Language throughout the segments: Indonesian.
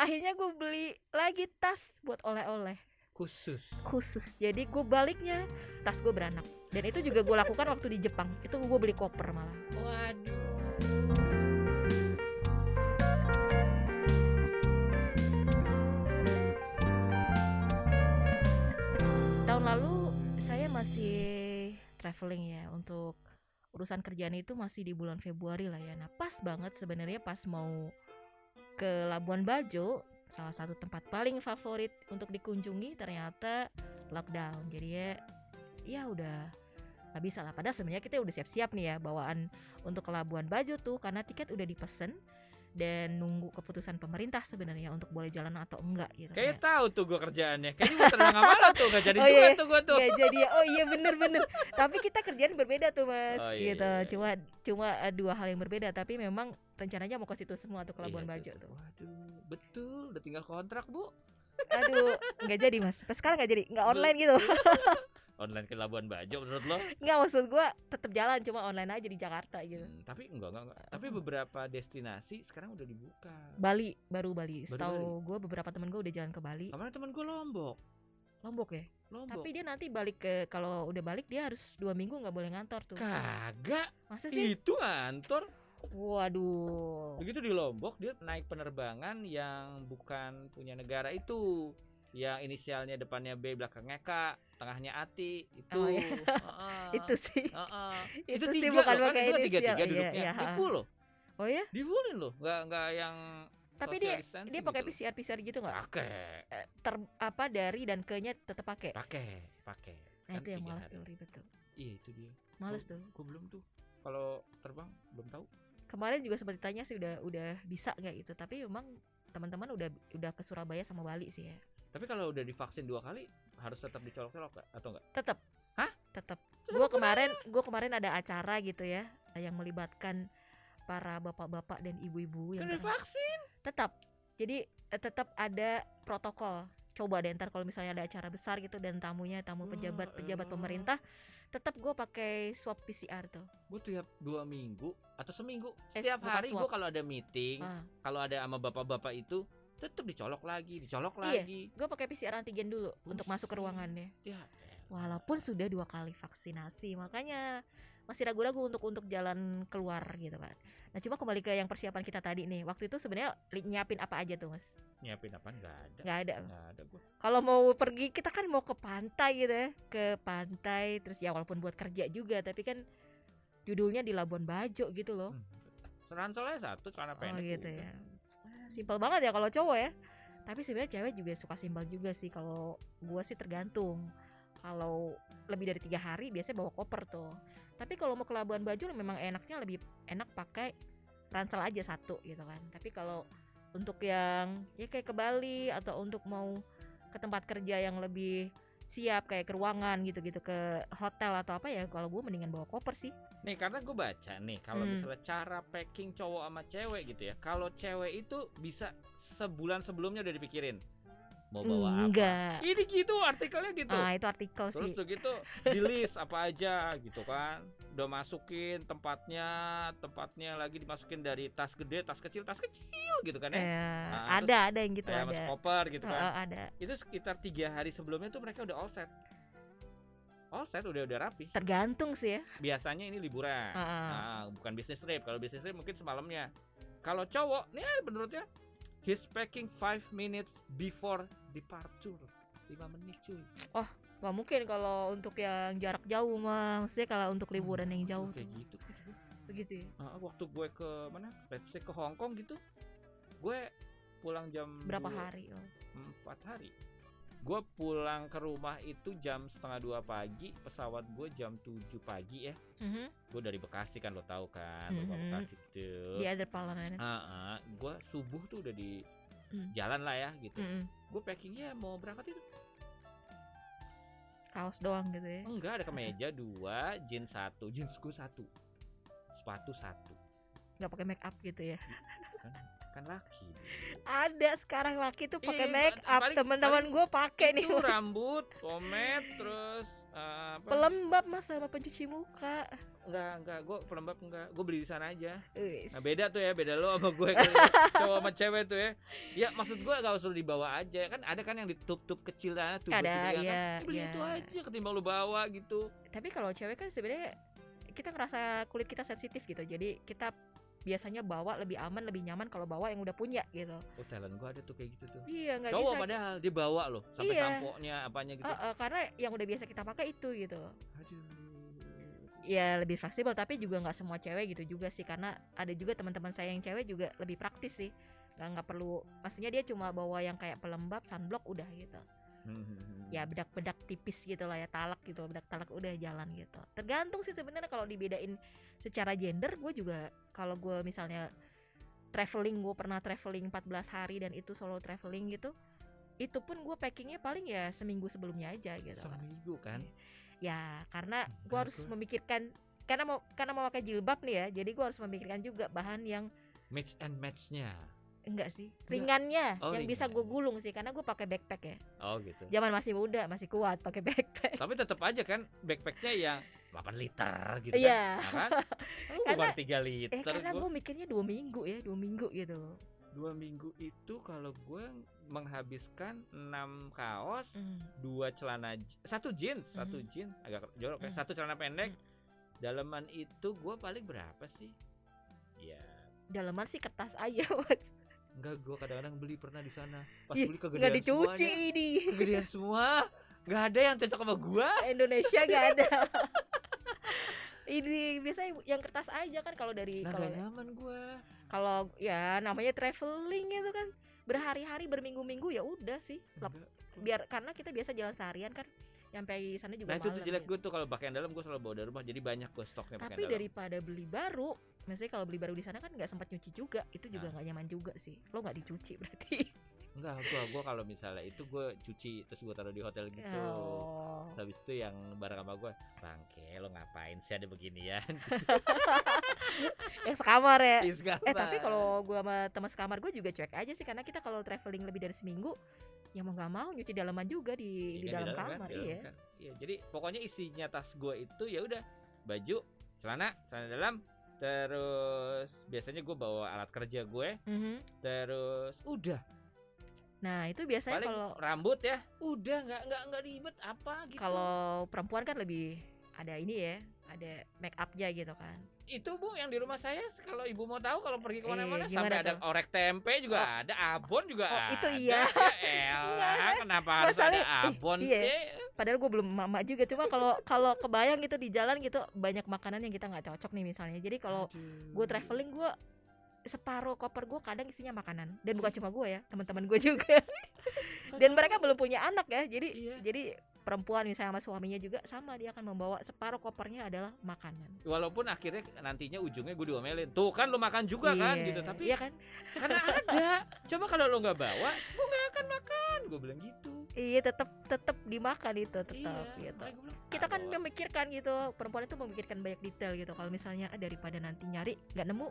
akhirnya gue beli lagi tas buat oleh-oleh. Khusus. Khusus. Jadi gue baliknya tas gue beranak. Dan itu juga gue lakukan waktu di Jepang. Itu gue beli koper malah. Waduh. Tahun lalu saya masih traveling ya untuk urusan kerjaan itu masih di bulan Februari lah ya. Nah pas banget sebenarnya pas mau ke Labuan Bajo, salah satu tempat paling favorit untuk dikunjungi ternyata lockdown. Jadi ya, ya udah nggak bisa lah. Padahal sebenarnya kita udah siap-siap nih ya bawaan untuk ke Labuan Bajo tuh karena tiket udah dipesen dan nunggu keputusan pemerintah sebenarnya untuk boleh jalan atau enggak gitu. Kayaknya tahu tuh gue kerjaannya. Kayaknya gue terbang ke mana tuh gak jadi Oh, juga iya. tuh gue tuh. Nggak jadi. Oh iya bener-bener. tapi kita kerjaan berbeda tuh mas, Oh, iya, gitu. iya, iya. Cuma cuma eh, dua hal yang berbeda. Tapi memang rencananya mau ke situ semua tuh ke Labuan Iya Bajo tuh. Waduh, betul. Udah tinggal kontrak bu. Aduh, nggak jadi mas. Sampai sekarang nggak jadi, nggak online gitu. Online ke Labuan Bajo menurut lo? Nggak maksud gua tetap jalan, cuma online aja di Jakarta gitu. Hmm, tapi enggak, enggak, enggak. Tapi beberapa destinasi sekarang udah dibuka. Bali, baru Bali. Setahu gue beberapa temen gue udah jalan ke Bali. Kemarin teman gue Lombok. Lombok ya. Lombok. Tapi dia nanti balik ke kalau udah balik dia harus dua minggu nggak boleh ngantor tuh. kagak. Masa sih? Itu ngantor. Waduh. Begitu di Lombok dia naik penerbangan yang bukan punya negara itu. Yang inisialnya depannya B belakangnya K, tengahnya Ati itu. Oh, iya. Heeh. Itu sih. Heeh. Itu itu sih tiga bukan loh, kan itu kan tiga tiga Iya, duduknya. iya, Di ha. full loh. Oh ya? Di fullin loh. Nggak nggak yang Tapi dia dia pakai gitu. PCR PCR gitu nggak? Pakai. Eh, ter apa dari dan ke-nya tetap pakai. Pakai, pakai. Nah, Kan itu yang malas hari. ribet tuh. Iya itu dia. Males Oh. tuh. Gue belum tuh. Kalau terbang belum tahu. Kemarin juga sempat ditanya sih udah udah bisa nggak gitu. Tapi memang teman-teman udah udah ke Surabaya sama Bali sih ya. Tapi kalau udah divaksin dua kali harus tetap dicolok-colok atau enggak? Tetap. Hah? Tetap. Gua kemarin gua kemarin ada acara gitu ya yang melibatkan para bapak-bapak dan ibu-ibu yang Kan udah pernah- vaksin. tetap jadi eh, tetap ada protokol coba deh ntar kalau misalnya ada acara besar gitu dan tamunya tamu Wah, pejabat pejabat elah. pemerintah tetap gue pakai swab PCR tuh Gue tiap dua minggu atau seminggu Eh, setiap hari gue kalau ada meeting, ah. kalau ada sama bapak-bapak itu tetap dicolok lagi, dicolok Iya. lagi. gue pakai PCR antigen dulu untuk masuk ke Buset. ruangannya Ya, walaupun sudah dua kali vaksinasi makanya masih ragu-ragu untuk untuk jalan keluar gitu kan nah cuma kembali ke yang persiapan kita tadi nih waktu itu sebenarnya nyiapin apa aja tuh mas nyiapin apa nggak ada. nggak ada Nggak ada gue. kalau mau pergi kita kan mau ke pantai gitu ya ke pantai terus ya walaupun buat kerja juga tapi kan judulnya di Labuan Bajo gitu loh Serancelnya satu celana oh pendek. gitu udah. ya simpel banget ya kalau cowok ya. Tapi sebenarnya cewek juga suka simpel juga sih kalau gua sih tergantung. Kalau lebih dari tiga hari biasanya bawa koper tuh. Tapi kalau mau ke Labuan Bajo memang enaknya lebih enak pakai ransel aja satu gitu kan. Tapi kalau untuk yang ya kayak ke Bali atau untuk mau ke tempat kerja yang lebih siap kayak ke ruangan gitu-gitu ke hotel atau apa ya kalau gue mendingan bawa koper sih Nih karena gue baca nih kalau Hmm. misalnya cara packing cowok sama cewek gitu ya. Kalau cewek itu bisa sebulan sebelumnya udah dipikirin mau bawa apa. enggak Ini gitu artikelnya gitu. ah itu artikel Terus sih tuh gitu di list apa aja gitu kan. Udah masukin tempatnya, tempatnya lagi dimasukin dari tas gede, tas kecil, tas kecil gitu kan ya. Eh, Nah, ada ada yang gitu Kayak ada koper gitu Eh, kan. eh, ada Itu sekitar tiga hari sebelumnya tuh mereka udah all set. All set udah udah rapi. tergantung sih ya Biasanya ini liburan. Ah, ah. Nah, bukan bisnis trip. Kalau bisnis trip mungkin semalamnya. Kalau cowok, nih menurutnya he's packing 5 minutes before departure. 5 menit cuy. Gak mungkin kalau untuk yang jarak jauh mah maksudnya kalau untuk liburan yang jauh kayak tuh gitu juga. begitu ya Nah, waktu gue ke mana? Let's say ke Hong Kong gitu. Gue pulang jam berapa dua- hari oh. empat hari gue pulang ke rumah itu jam setengah dua pagi pesawat gue jam 7 pagi ya. Mhm. gue dari Bekasi kan lo tahu kan rumah Mhm. Bekasi tuh di other parliament gue subuh tuh udah di Hmm. jalan lah ya gitu. Mhm. gue packingnya mau berangkat itu. Kaos doang gitu ya? Enggak ada kemeja dua jeans satu jeans gue satu sepatu satu. Nggak pakai make up gitu ya? Kan kan laki ada sekarang laki tuh pakai make up teman-teman gue pakai nih itu Mas. rambut pomade terus apa? pelembab mas sama pencuci muka Enggak, enggak, gue pelembab enggak. Gue beli di sana aja. Wis. Nah beda tuh ya, beda lo sama gue ya. cowok sama cewek tuh ya. Ya maksud gue gak usah dibawa aja kan ada kan yang ditup-tup kecil lah tuh Ada, gitu ya kan. Beli iya. itu aja ketimbang lu bawa gitu. tapi kalau cewek kan sebenarnya kita ngerasa kulit kita sensitif gitu jadi kita biasanya bawa lebih aman lebih nyaman kalau bawa yang udah punya gitu Oh talent gue ada tuh kayak gitu tuh. iya nggak bisa padahal dia bawa loh sampai Iya. sampo-nya apanya gitu. Eh, eh, karena yang udah biasa kita pakai itu gitu Aduh. ya lebih fleksibel tapi juga nggak semua cewek gitu juga sih karena ada juga teman-teman saya yang cewek juga lebih praktis sih nggak nggak perlu maksudnya dia cuma bawa yang kayak pelembab sunblock udah gitu Hmm. ya bedak-bedak tipis gitu lah ya talak gitu bedak talak udah jalan gitu tergantung sih sebenarnya kalau dibedain secara gender gue juga kalau gue misalnya traveling gue pernah traveling 14 hari dan itu solo traveling gitu itu pun gue packingnya paling ya seminggu sebelumnya aja gitu Seminggu kan. ya karena gue Enggak, harus memikirkan karena mau karena mau pakai jilbab nih ya jadi gue harus memikirkan juga bahan yang Match and matchnya. enggak sih ringannya Oh, yang bisa ringan. gue gulung sih karena gue pakai backpack ya Oh gitu. zaman masih muda masih kuat pakai backpack Tapi tetap aja kan backpacknya yang 8 liter gitu Iya. kan. Nah, kan? Karena- bukan 3 liter. Eh karena gua- gue mikirnya dua minggu ya dua minggu gitu. dua minggu itu kalau gue menghabiskan 6 kaos, dua celana, j- satu jeans, satu Mhm. jeans agak jorok ya, Mhm. satu celana pendek. Mhm. Daleman itu gue paling berapa sih? Ya, Daleman sih kertas aja mas. enggak gue kadang-kadang beli pernah di sana. Pas Ih, beli kegedean Nggak dicuci semuanya. ini. Kegedean semua. Enggak ada yang cocok sama gua. Indonesia nggak ada. ini biasanya yang kertas aja kan kalau dari Nah, kalau nyaman gua. kalau ya namanya traveling itu kan berhari-hari berminggu-minggu ya udah sih Lep- biar karena kita biasa jalan seharian kan sampai sana juga Nah itu tuh jelek gue tuh kalau pakaian dalam gue selalu bawa dari rumah jadi banyak gue stoknya pakaian tapi dalam. daripada beli baru maksudnya kalau beli baru di sana kan nggak sempat nyuci juga itu juga Nah. nggak nyaman juga sih lo nggak dicuci berarti Enggak, gua gua kalau misalnya itu gue cuci terus gue taruh di hotel gitu. Oh. Terus habis itu yang bareng sama gue, bangke lo ngapain sih ada beginian? yang sekamar ya Is eh tapi kalau gua sama teman sekamar gue juga cuek aja sih karena kita kalau traveling lebih dari seminggu ya mau nggak mau nyuci dalaman juga di di dalam kamar iya Iya, jadi pokoknya isinya tas gue itu ya udah baju, celana, celana dalam, terus biasanya gue bawa alat kerja gue, Mhm. terus udah nah itu biasanya kalau rambut ya, udah nggak nggak nggak ribet apa gitu. kalau perempuan kan lebih ada ini ya ada make upnya gitu kan. Itu bu yang di rumah saya kalau ibu mau tahu kalau pergi ke mana-mana Eh, sampai gimana ada orek tempe juga ada abon juga Oh, ada. itu iya. ya elah kenapa harus ada eh, abon iya. sih? Padahal gue belum mama juga cuma kalau kalau kebayang gitu di jalan gitu banyak makanan yang kita nggak cocok nih misalnya. Jadi kalau gue traveling gue separuh koper gue kadang isinya makanan. Dan bukan cuma gue ya teman-teman gue juga. Dan mereka belum punya anak ya jadi Iya. jadi perempuan misalnya sama suaminya juga sama dia akan membawa separuh kopernya adalah makanan. Walaupun akhirnya nantinya ujungnya gue diomelin. Tuh kan lu makan juga kan Iya, gitu. Tapi iya kan? karena ada. Coba kalau lu nggak bawa nggak akan makan gue bilang gitu iya tetap tetap dimakan itu tetap iya gitu bilang, kita kan "Aduh, memikirkan gitu perempuan itu memikirkan banyak detail gitu kalau misalnya daripada nanti nyari nggak nemu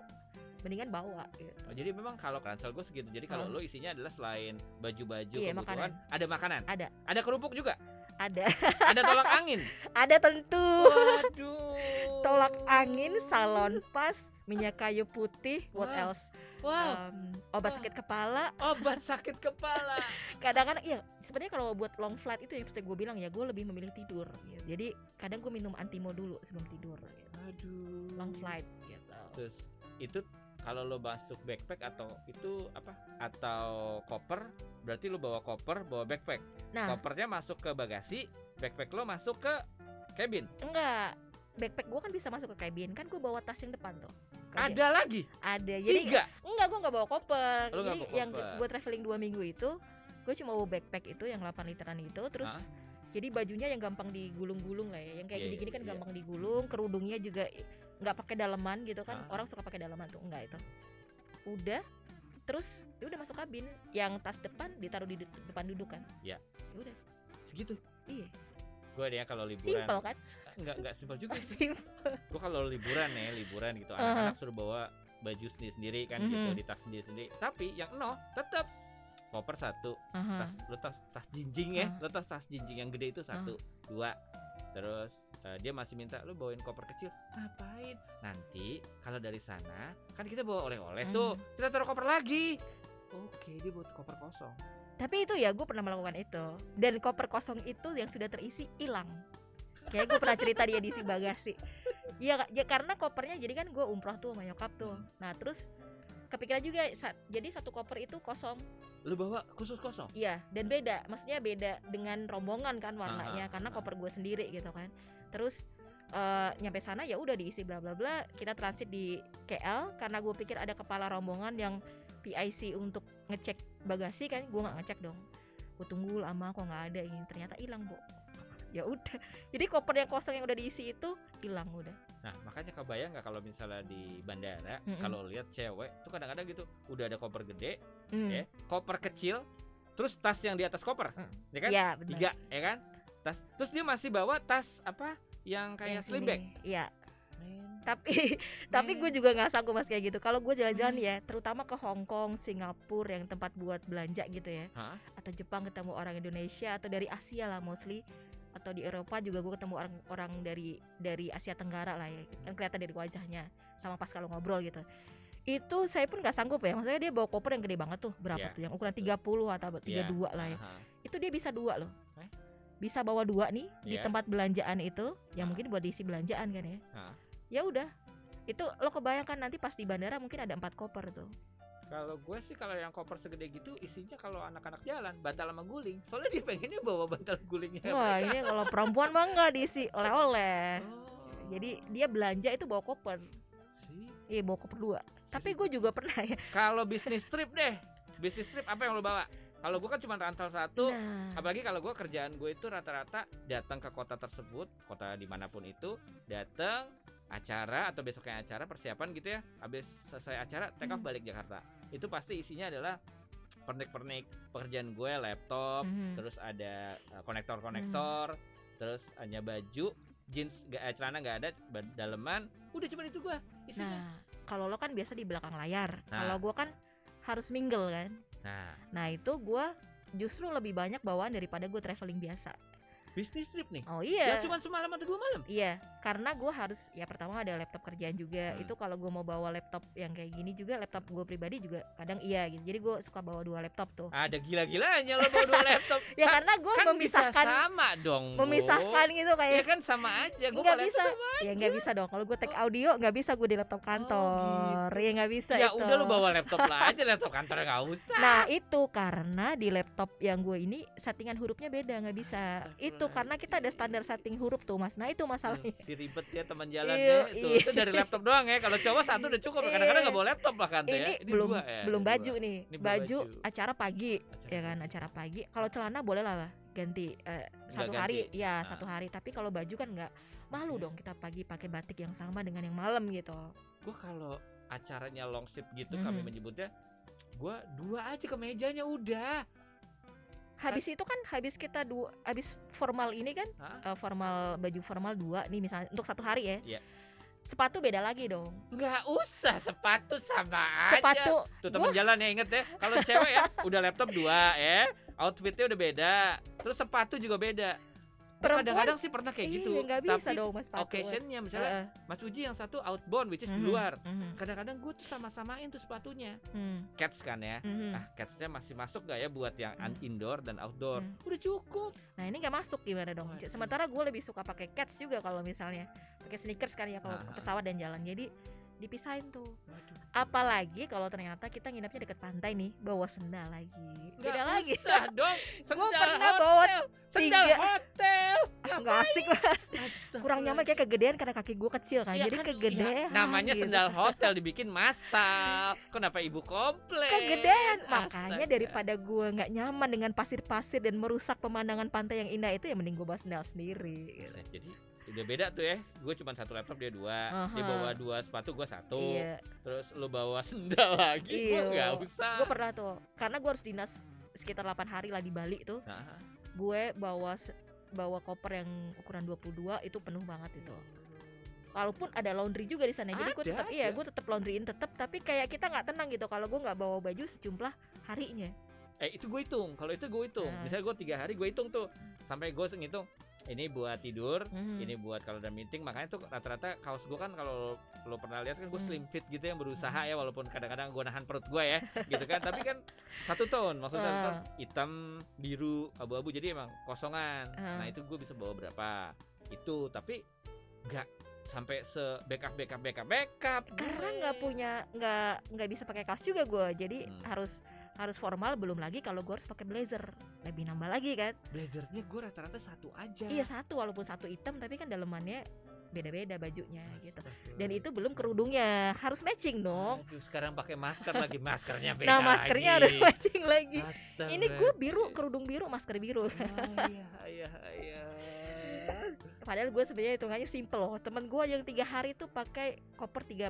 mendingan bawa gitu Oh, jadi memang kalau ransel gue segitu. Jadi kalau Oh. lo isinya adalah selain baju-baju Iya, kebutuhan, ada makanan. Ada. Ada kerupuk juga. ada Ada tolak angin. ada tentu Waduh. tolak angin salon pas minyak kayu putih what Wow. else Wow. Um, obat Wah. sakit kepala Obat sakit kepala. kadang-kadang iya sebenarnya kalau buat long flight itu yang seperti gue bilang ya gue lebih memilih tidur gitu. jadi kadang gue minum antimo dulu sebelum tidur gitu. Aduh. long flight gitu Terus itu kalau lo masuk backpack atau itu apa? Atau koper, berarti lo bawa koper, bawa backpack. nah Kopernya masuk ke bagasi, backpack lo masuk ke cabin. enggak backpack gue kan bisa masuk ke cabin kan gue bawa tas yang depan tuh Ada lagi. ada jadi Tiga. Enggak gue nggak bawa koper lu nggak jadi bawa yang koper. gue traveling dua minggu itu gue cuma bawa backpack itu yang 8 literan itu terus Hah? jadi bajunya yang gampang digulung-gulung lah ya yang kayak Iya, gini-gini kan iya. gampang digulung kerudungnya juga nggak pakai daleman gitu kan Hah? orang suka pakai daleman tuh enggak itu udah terus ya udah masuk kabin yang tas depan ditaruh di de- depan duduk kan Ya. Ya udah Segitu. iya Gue ya kalau liburan. simple kan Enggak enggak simpel juga. Simple. gue kalau liburan ya liburan gitu anak-anak suruh bawa baju sendiri sendiri kan gitu Mhm. di tas sendiri sendiri. Tapi yang no tetap koper satu Aha. tas lo tas tas jinjing ya Uh. lo tas tas jinjing yang gede itu satu dua. Terus eh, dia masih minta lu bawain koper kecil. Ngapain? Nanti kalau dari sana kan kita bawa oleh-oleh tuh Hmm. kita taruh koper lagi. Oke dia buat koper kosong. Tapi itu ya gue pernah melakukan itu. Dan koper kosong itu yang sudah terisi hilang. Kayak gue pernah cerita dia diisi bagasi Iya ya karena kopernya jadi kan gue umroh tuh sama nyokap tuh. Nah terus kepikiran juga sa- Jadi satu koper itu kosong. Lu bawa khusus kosong? Iya dan beda. Maksudnya beda dengan rombongan kan warnanya Aha, Karena koper gue sendiri gitu kan. Terus eh, nyampe sana ya udah diisi bla bla bla kita transit di KL karena gue pikir ada kepala rombongan yang PIC untuk ngecek bagasi kan gue nggak ngecek dong. Gue tunggu lama kok nggak ada ini ternyata hilang bu ya udah jadi koper yang kosong yang udah diisi itu hilang udah Nah, makanya kebayang nggak kalau misalnya di bandara, Mm-mm. kalau lihat cewek tuh kadang-kadang gitu, udah ada koper gede, Hmm. ya, koper kecil, terus tas yang di atas koper, Mm. ya kan? Iya, benar. Tiga, ya kan? Tas, terus dia masih bawa tas apa? Yang kayak ini. bag. Iya, Men, tapi tapi men. gue juga nggak sanggup mas kayak gitu. Kalau gue jalan-jalan ya, terutama ke Hong Kong, Singapura yang tempat buat belanja gitu ya, Hah? atau Jepang ketemu orang Indonesia atau dari Asia lah mostly, atau di Eropa juga gue ketemu orang-orang dari dari Asia Tenggara lah ya, kan kelihatan dari wajahnya, sama pas kalau ngobrol gitu. Itu saya pun nggak sanggup ya, maksudnya dia bawa koper yang gede banget tuh, berapa Iya. tuh, yang ukuran 30 atau 32 lah ya. Aha. itu dia bisa dua loh Eh? bisa bawa dua nih di Iya. tempat belanjaan itu yang Ah. mungkin buat diisi belanjaan kan ya Ah. ya udah itu lo kebayangkan nanti pas di bandara mungkin ada empat koper tuh Kalau gue sih kalau yang koper segede gitu isinya kalau anak-anak jalan bantal sama guling. Soalnya dia pengennya bawa bantal gulingnya. wah mereka. ini kalau perempuan mah nggak diisi oleh-oleh Oh, jadi dia belanja itu bawa koper sih. iya bawa koper dua tapi gue juga pernah ya Kalau bisnis trip deh, bisnis trip apa yang lo bawa? Kalau gue kan cuma rental satu, nah apalagi kalau gue kerjaan gue itu rata-rata datang ke kota tersebut, kota di mana pun itu, datang acara atau besoknya acara persiapan gitu ya, habis selesai acara take off Hmm. balik Jakarta. Itu pasti isinya adalah pernik-pernik pekerjaan gue, laptop, Mhm. terus ada uh, konektor-konektor, terus hanya baju, jeans, gak, eh, celana nggak ada, daleman, udah cuma itu gue isinya. nah kalau lo kan biasa di belakang layar Nah. kalau gue kan harus mingle kan Nah, nah itu gue justru lebih banyak bawaan daripada gue traveling biasa bisnis trip nih, oh ya iya cuma semalam atau dua malam. Iya, karena gue harus ya pertama ada laptop kerjaan juga. Hmm. Itu kalau gue mau bawa laptop yang kayak gini juga laptop gue pribadi juga kadang iya gitu. Jadi gue suka bawa dua laptop tuh. Ada gila-gilanya lo bawa dua laptop. Ya Sa- karena gue kan bisa memisahkan sama dong Bu. memisahkan gitu ya kayak kan sama aja gue nggak bisa. Ya nggak bisa dong. Kalau gue take audio nggak bisa gue di laptop kantor. gitu. Ya nggak bisa ya itu. udah lu bawa laptop lah aja laptop kantor nggak usah Nah itu karena di laptop yang gue ini settingan hurufnya beda nggak bisa. Itu karena kita ada standar setting huruf tuh mas. Nah itu masalahnya. si ribet ya teman Iya, jalannya itu iya. itu dari laptop doang ya kalau cowok satu udah cukup Iya. kadang-kadang nggak bawa laptop lah kan ini, ya belum dua ya, belum ini baju dua. nih Ini baju, baju. acara pagi Acara ya kan acara pagi kalau celana boleh lah ganti eh, satu ganti. hari ya Ah. satu hari tapi kalau baju kan nggak malu Iya. dong kita pagi pakai batik yang sama dengan yang malam gitu gue kalau acaranya long gitu kami Mhm. menyebutnya gue dua aja ke mejanya udah habis itu kan habis kita dua habis formal ini kan Hah? eh, formal baju formal dua nih misalnya untuk satu hari ya. Iya. sepatu beda lagi dong. Nggak usah sepatu sama aja. Sepatu Tuh temen jalan ya inget ya. Kalau cewek ya udah laptop dua ya Outfitnya udah beda Terus sepatu juga beda Kadang-kadang sih pernah kayak Iya, gitu nggak bisa Tapi dong mas occasionnya misalnya Heeh. Mas Uji yang satu outbound which is di Mhm, luar mhm, Kadang-kadang gue tuh sama-samain tuh sepatunya mhm, Cats kan ya mhm. Nah catsnya masih masuk gak ya buat yang Hmm. un- indoor dan outdoor Hmm. Udah cukup Nah ini nggak masuk gimana dong? Waduh. Sementara gue lebih suka pakai cats juga kalau misalnya pakai sneakers kan ya kalau ke ah. pesawat dan jalan. Jadi dipisahin tuh. Waduh. Apalagi kalau ternyata kita nginepnya deket pantai nih, bawa sendal lagi. Nggak Beda lagi. dong Sendal pernah hotel bawa Sendal tiga. hotel Ah, nggak asik mas. Kurang nyaman kayak kegedean karena kaki gue kecil kan. Iya Jadi kan, kegedean. iya. namanya gitu. sendal hotel dibikin massal. Kenapa ibu komplain? Kegedean. Makanya Astaga. daripada gue nggak nyaman dengan pasir-pasir dan merusak pemandangan pantai yang indah itu ya mending gue bawa sendal sendiri. gitu. Jadi udah beda tuh ya. Gue cuma satu laptop dia dua. Dia Aha. bawa dua sepatu gue satu. Iya. Terus lu bawa sendal lagi. Gue Iya. nggak usah. gue pernah tuh karena gue harus dinas sekitar 8 hari lah di Bali tuh Nah, gue bawa bawa koper yang ukuran 22 itu penuh banget itu walaupun ada laundry juga di sana jadi gue tetap iya gue tetap laundryin tetap tapi kayak kita nggak tenang gitu kalau gue nggak bawa baju sejumlah harinya eh itu gue hitung. Kalau itu gue hitung. Nah, Misalnya gue tiga hari gue hitung tuh. Sampai gue ngitung. Ini buat tidur Mhm. ini buat kalau ada meeting makanya tuh rata-rata kaos gue kan kalau lo pernah lihat kan gue Hmm. slim fit gitu yang berusaha ya walaupun kadang-kadang gue nahan perut gue ya gitu kan tapi kan satu tone maksudnya satu tone, Ah. hitam biru abu-abu jadi emang kosongan Ah. nah itu gue bisa bawa berapa itu tapi nggak sampai se backup backup backup backup karena nggak punya nggak nggak bisa pakai kaos juga gue jadi Hmm. harus harus formal belum lagi kalau gue harus pakai blazer. Lebih nambah lagi kan? Blazernya gue rata-rata satu aja. Iya satu walaupun satu hitam tapi kan dalemannya beda-beda bajunya gitu. Astagfirullah. dan itu belum kerudungnya. Harus matching dong. Aduh, sekarang pakai masker lagi. Maskernya beda nah maskernya lagi. harus matching lagi. Astaga. ini gue biru kerudung biru masker biru. Oh, iya, iya, iya. padahal gue sebenarnya hitungannya simple loh. Temen gue yang tiga hari tuh pakai koper 32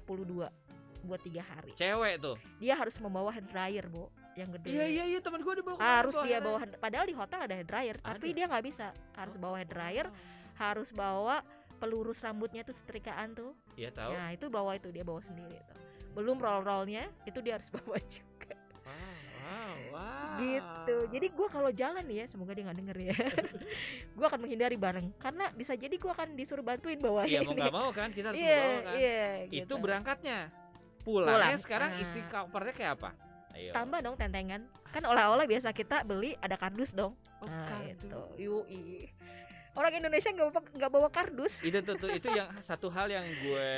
buat tiga hari. Cewek tuh. dia harus membawa hair dryer bu yang gede Iya iya iya teman gue dibawa ke mana harus dia bawa hand- padahal di hotel ada hair dryer tapi Ada. dia nggak bisa harus bawa hair dryer harus bawa pelurus rambutnya tuh setrikaan tuh Iya tahu. nah itu bawa itu dia bawa sendiri tuh belum roll rollnya itu dia harus bawa juga Wow, wow, wow. gitu jadi gua kalau jalan nih ya semoga dia nggak denger ya gua akan menghindari bareng karena bisa jadi gua akan disuruh bantuin bawa Iya mau ini nggak mau kan kita harus iya membawa kan. iya Itu gitu. berangkatnya. Pulangnya Pulang. sekarang Ah. isi kopernya kayak apa? Ayo. tambah dong tentengan. Kan oleh-oleh biasa kita beli ada kardus dong. Oh, nah kardus. itu yui. Orang Indonesia nggak bawa nggak bawa kardus. Itu tuh, tuh itu yang satu hal yang gue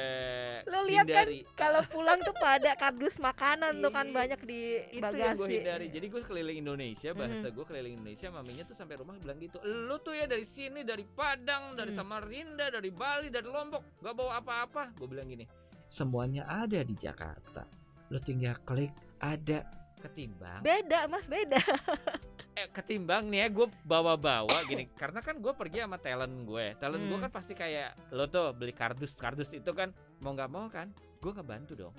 Lo lihat kan kalau pulang tuh pada kardus makanan tuh kan banyak di itu bagasi yang gue hindari. Jadi gue keliling Indonesia bahasa Mhm. gue keliling Indonesia maminya tuh sampai rumah bilang gitu lu tuh ya dari sini dari Padang dari Hmm. Samarinda dari Bali dari Lombok gak bawa apa-apa. Gue bilang gini semuanya ada di Jakarta. Lu tinggal klik ada ketimbang beda mas beda eh ketimbang nih ya gue bawa-bawa gini karena kan gue pergi sama talent gue talent gue Hmm. kan pasti kayak lo tuh beli kardus kardus itu kan mau nggak mau kan gue ngebantu dong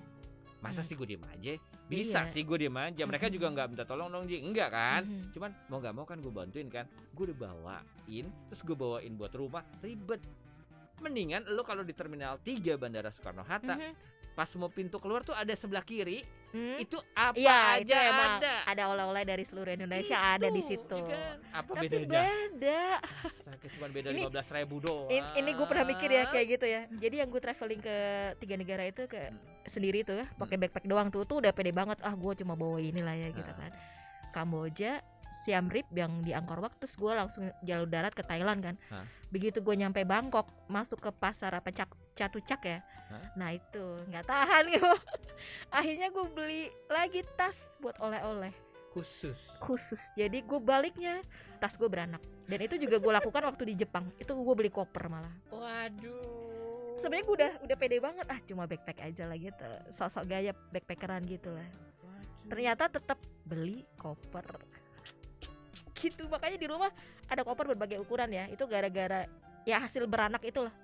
masa Hmm. sih gue diem aja bisa Iya. sih gue diem aja mereka Mhm. juga nggak minta tolong dong Ji enggak kan Mhm. cuman mau nggak mau kan gue bantuin kan gue udah bawain terus gue bawain buat rumah ribet mendingan lo kalau di terminal 3 bandara Soekarno Hatta Mhm. pas mau pintu keluar tuh ada sebelah kiri Hmm. itu apa Iya itu aja emang ada ada oleh-oleh dari seluruh Indonesia ada di Itu, situ ya kan? apa tapi bedanya beda Astaga, cuma beda Ini- lima belas ribu doang. In- ini gue pernah mikir ya kayak gitu ya jadi yang gue traveling ke tiga negara itu ke Hmm. sendiri tuh ya pakai backpack doang tuh tuh udah pede banget ah gue cuma bawa inilah ya gitu Ah. kan Kamboja Siam Reap yang di Angkor Wat terus gue langsung jalur darat ke Thailand kan Hah? begitu gue nyampe Bangkok masuk ke pasar apa cak catucak ya Hah? nah itu. Nggak tahan gitu akhirnya gue beli lagi tas buat oleh-oleh. Khusus. khusus. Jadi gue baliknya tas gue beranak. Dan itu juga gue lakukan waktu di Jepang. Itu gue beli koper malah. Waduh. sebenarnya gue udah udah pede banget. Ah cuma backpack aja lah gitu. Sosok gaya backpackeran gitu lah. Ternyata tetap beli koper. Gitu. Makanya di rumah ada koper berbagai ukuran ya. Itu gara-gara ya hasil beranak itulah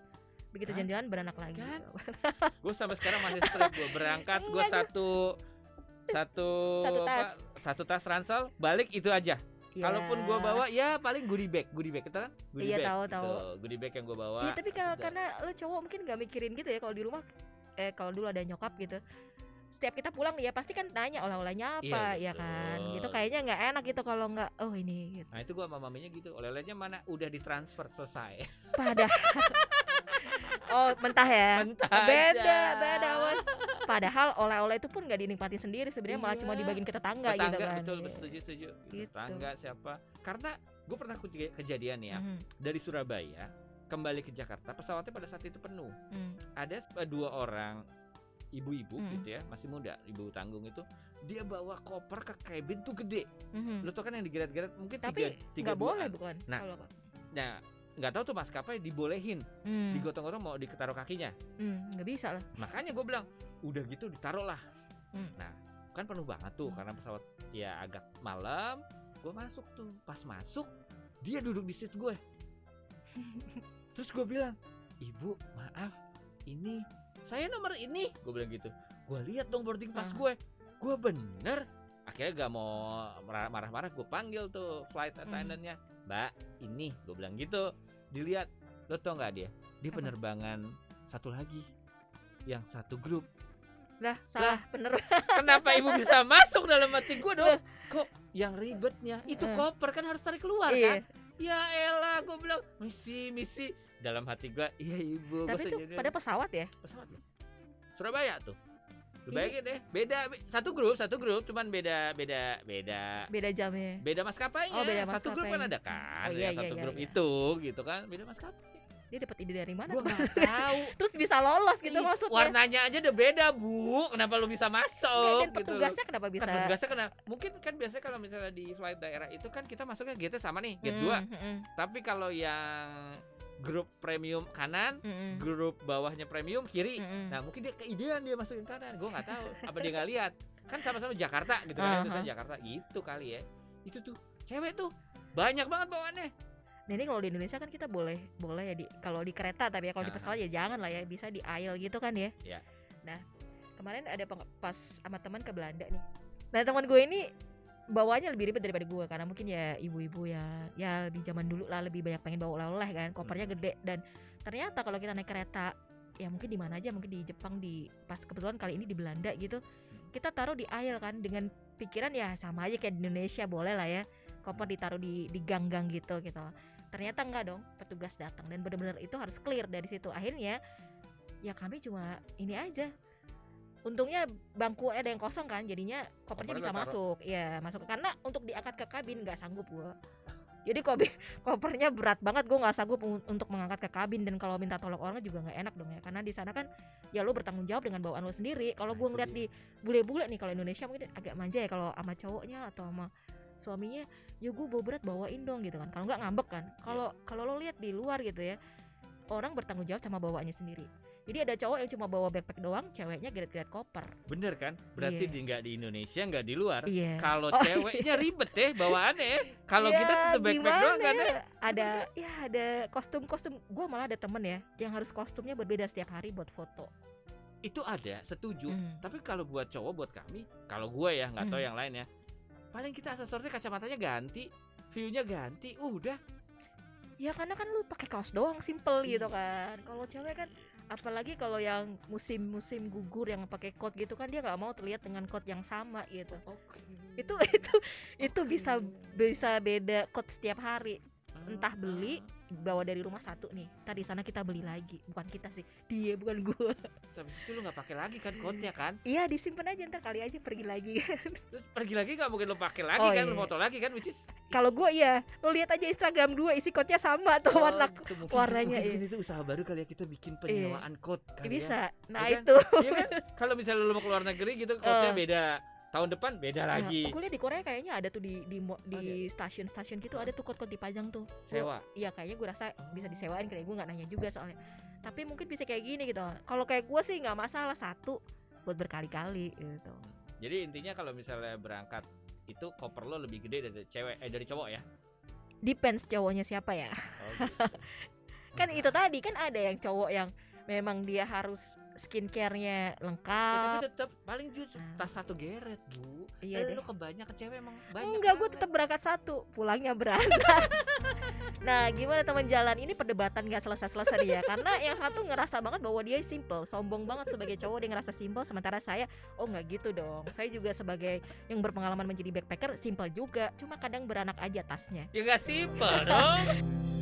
begitu Kan? jalan-jalan beranak lagi Kan? gue sampai sekarang masih stress gue berangkat gue Enggak, satu satu Satu apa tas. satu tas ransel balik itu aja. Ya. Kalaupun gue bawa ya paling goodie bag, goodie bag itu kan? Goodie Iya, bag. tahu, gitu. tahu. Goodie bag yang gue bawa. Iya tapi kalau udah. karena lo cowok mungkin nggak mikirin gitu ya kalau di rumah eh kalau dulu ada nyokap gitu setiap kita pulang ya pasti kan tanya oleh-olehnya apa Iya, ya kan gitu kayaknya nggak enak gitu kalau nggak oh ini gitu Nah itu gue sama maminya gitu, oleh-olehnya mana udah ditransfer selesai. padahal oh mentah ya Mentah beda aja. beda Mas. padahal oleh-oleh itu pun nggak dinikmati sendiri sebenarnya malah Iya. cuma dibagiin ke tetangga, gitu Tetangga, kan betul, Iya. setuju, setuju. Gitu. Tetangga siapa? Karena gue pernah keja- kejadian ya Mhm, dari Surabaya kembali ke Jakarta pesawatnya pada saat itu penuh. mhm. Ada dua orang ibu-ibu Hmm. gitu ya masih muda ibu tanggung itu dia bawa koper ke cabin tuh gede Mhm. lu tau kan yang digeret-geret mungkin tapi tiga, boleh bukan Nah, kalau nah nggak tahu tuh maskapai dibolehin. Hmm, digotong-gotong mau ditaruh kakinya. Hmm, nggak bisa lah. Makanya gue bilang udah gitu ditaruh lah. Hmm. nah kan penuh banget tuh Hmm. karena pesawat ya agak malam gue masuk tuh. Pas masuk dia duduk di seat gue terus gue bilang ibu maaf ini saya nomor ini. Gue bilang gitu. Gue lihat dong boarding pass Ah. gue gue bener. Akhirnya gak mau marah- marah-marah gue panggil tuh flight Hmm. attendantnya mbak ini. Gue bilang gitu dilihat lo tau nggak dia? Apa? penerbangan satu lagi yang satu grup. Lah salah bener kenapa ibu bisa masuk dalam hati gue dong? Kok yang ribetnya? Itu Eh. koper kan harus tarik keluar iya. kan? Ya elah gue bilang misi misi. Dalam hati gue iya ibu Tapi itu pada pesawat ya? pesawat loh. Surabaya tuh Bayangin deh beda be- satu grup satu grup cuman beda beda beda Beda jamnya. beda maskapainya Oh, beda satu grup kan maskapai. ada kan Oh, iya, iya, satu iya, grup iya. itu gitu kan beda maskapai Dia dapat ide dari mana? tuh? nggak tahu Terus bisa lolos gitu Ih, maksudnya. warnanya aja udah beda bu kenapa lu bisa Nggak, masuk dan gitu petugasnya kenapa bisa? Kan petugasnya kena mungkin kan biasanya kalau misalnya di flight daerah itu kan kita masuknya gate sama nih gate Hmm, 2 hmm, tapi kalau yang grup premium kanan hmm, hmm, grup bawahnya premium kiri hmm, hmm. nah mungkin dia keidean dia masukin kanan gue nggak tahu apa dia nggak lihat kan sama-sama Jakarta gitu kan Aha. tulisannya Jakarta gitu kali ya itu tuh cewek tuh banyak banget bawaannya Nah ini kalau di Indonesia kan kita boleh boleh ya di kalau di kereta tapi ya kalau di Nah. pesawat ya jangan lah ya bisa di aisle gitu kan ya. Iya. Nah kemarin ada pas sama teman ke Belanda nih. Nah teman gue ini bawanya lebih ribet daripada gue karena mungkin ya ibu-ibu ya ya lebih zaman dulu lah lebih banyak pengen bawa oleh-oleh kan kopernya Hmm. gede. Dan ternyata kalau kita naik kereta ya mungkin di mana aja mungkin di Jepang di pas kebetulan kali ini di Belanda gitu kita taruh di aisle kan dengan pikiran ya sama aja kayak di Indonesia boleh lah ya koper ditaruh di di gang-gang gitu gitu. Ternyata enggak dong petugas datang dan benar-benar itu harus clear dari situ. Akhirnya ya kami cuma ini aja untungnya bangku ada yang kosong kan jadinya kopernya Kopernya bisa taruh. masuk. Ya masuk. Karena untuk diangkat ke kabin nggak sanggup gua. Jadi kopi kopernya berat banget gue nggak sanggup un- untuk mengangkat ke kabin. Dan kalau minta tolong orang juga nggak enak dong ya. Karena di sana kan ya lo bertanggung jawab dengan bawaan lo sendiri. Kalau Nah, gue itu ngeliat di bule-bule nih kalau Indonesia mungkin agak manja ya kalau sama cowoknya atau sama suaminya ya gue bawa berat bawain dong gitu kan. Kalau nggak ngambek kan. Kalau kalau lo lihat di luar gitu ya orang bertanggung jawab sama bawaannya sendiri jadi ada cowok yang cuma bawa backpack doang ceweknya geret-geret koper. Bener kan? Berarti Iya. di nggak di Indonesia nggak di luar. Iya. Kalau Oh, ceweknya ribet deh bawaannya ya. kalau Ya, kita tuh backpack doang gimana kan ya. Ya? ada ya ada kostum-kostum. Gue malah ada temen ya yang harus kostumnya berbeda setiap hari buat foto. Itu ada setuju. Hmm. tapi kalau buat cowok buat kami kalau gue ya nggak tahu Hmm. yang lain ya. Paling kita aksesorisnya kacamatanya ganti viewnya ganti udah ya karena kan lu pakai kaos doang simple gitu Iya. kan. Kalau cewek kan apalagi kalau yang musim-musim gugur yang pakai coat gitu kan dia nggak mau terlihat dengan coat yang sama gitu. Oke. Itu itu itu bisa bisa beda coat setiap hari. Entah beli bawa dari rumah satu nih tadi sana kita beli lagi bukan kita sih dia bukan gua habis itu lu nggak pakai lagi kan coatnya kan iya disimpan aja ntar kali aja pergi lagi Terus pergi lagi nggak mungkin lu pakai lagi Oh, kan iya. lu foto lagi kan which is kalau gua iya lo lihat aja Instagram dua isi coatnya sama tuh Oh, warna itu mungkin- warnanya, mungkin, iya. itu usaha baru kali ya kita bikin penyewaan coat Ya kali ya. bisa nah Iya kan? itu Iya kan? Kalau misalnya lu mau keluar negeri gitu coatnya Eh. beda. Tahun depan beda lagi. Aku lihat di Korea kayaknya ada tuh di di di stasiun-stasiun gitu ada tuh kot-kot dipajang tuh. Sewa. Iya kayaknya gue rasa bisa disewain kayak gue nggak nanya juga soalnya. Tapi mungkin bisa kayak gini gitu. Kalau kayak gue sih nggak masalah satu buat berkali-kali gitu. Jadi intinya kalau misalnya berangkat itu koper lo lebih gede dari cewek eh dari cowok ya. Depends cowoknya siapa ya. Oh, gitu. Kan itu tadi kan ada yang cowok yang memang dia harus skincare-nya Ya, tapi lengkap. tetap paling jujur Nah. tas satu geret, Bu. Iya Eh, deh. lu kebanyakan cewek emang banyak. Enggak, gue tetap berangkat satu, pulangnya berangkat. nah, gimana teman jalan ini perdebatan gak selesai-selesai ya? Karena yang satu ngerasa banget bahwa dia simple, sombong banget sebagai cowok dia ngerasa simple, sementara saya, oh nggak gitu dong. Saya juga sebagai yang berpengalaman menjadi backpacker, simple juga, cuma kadang beranak aja tasnya. Ya gak simpel dong.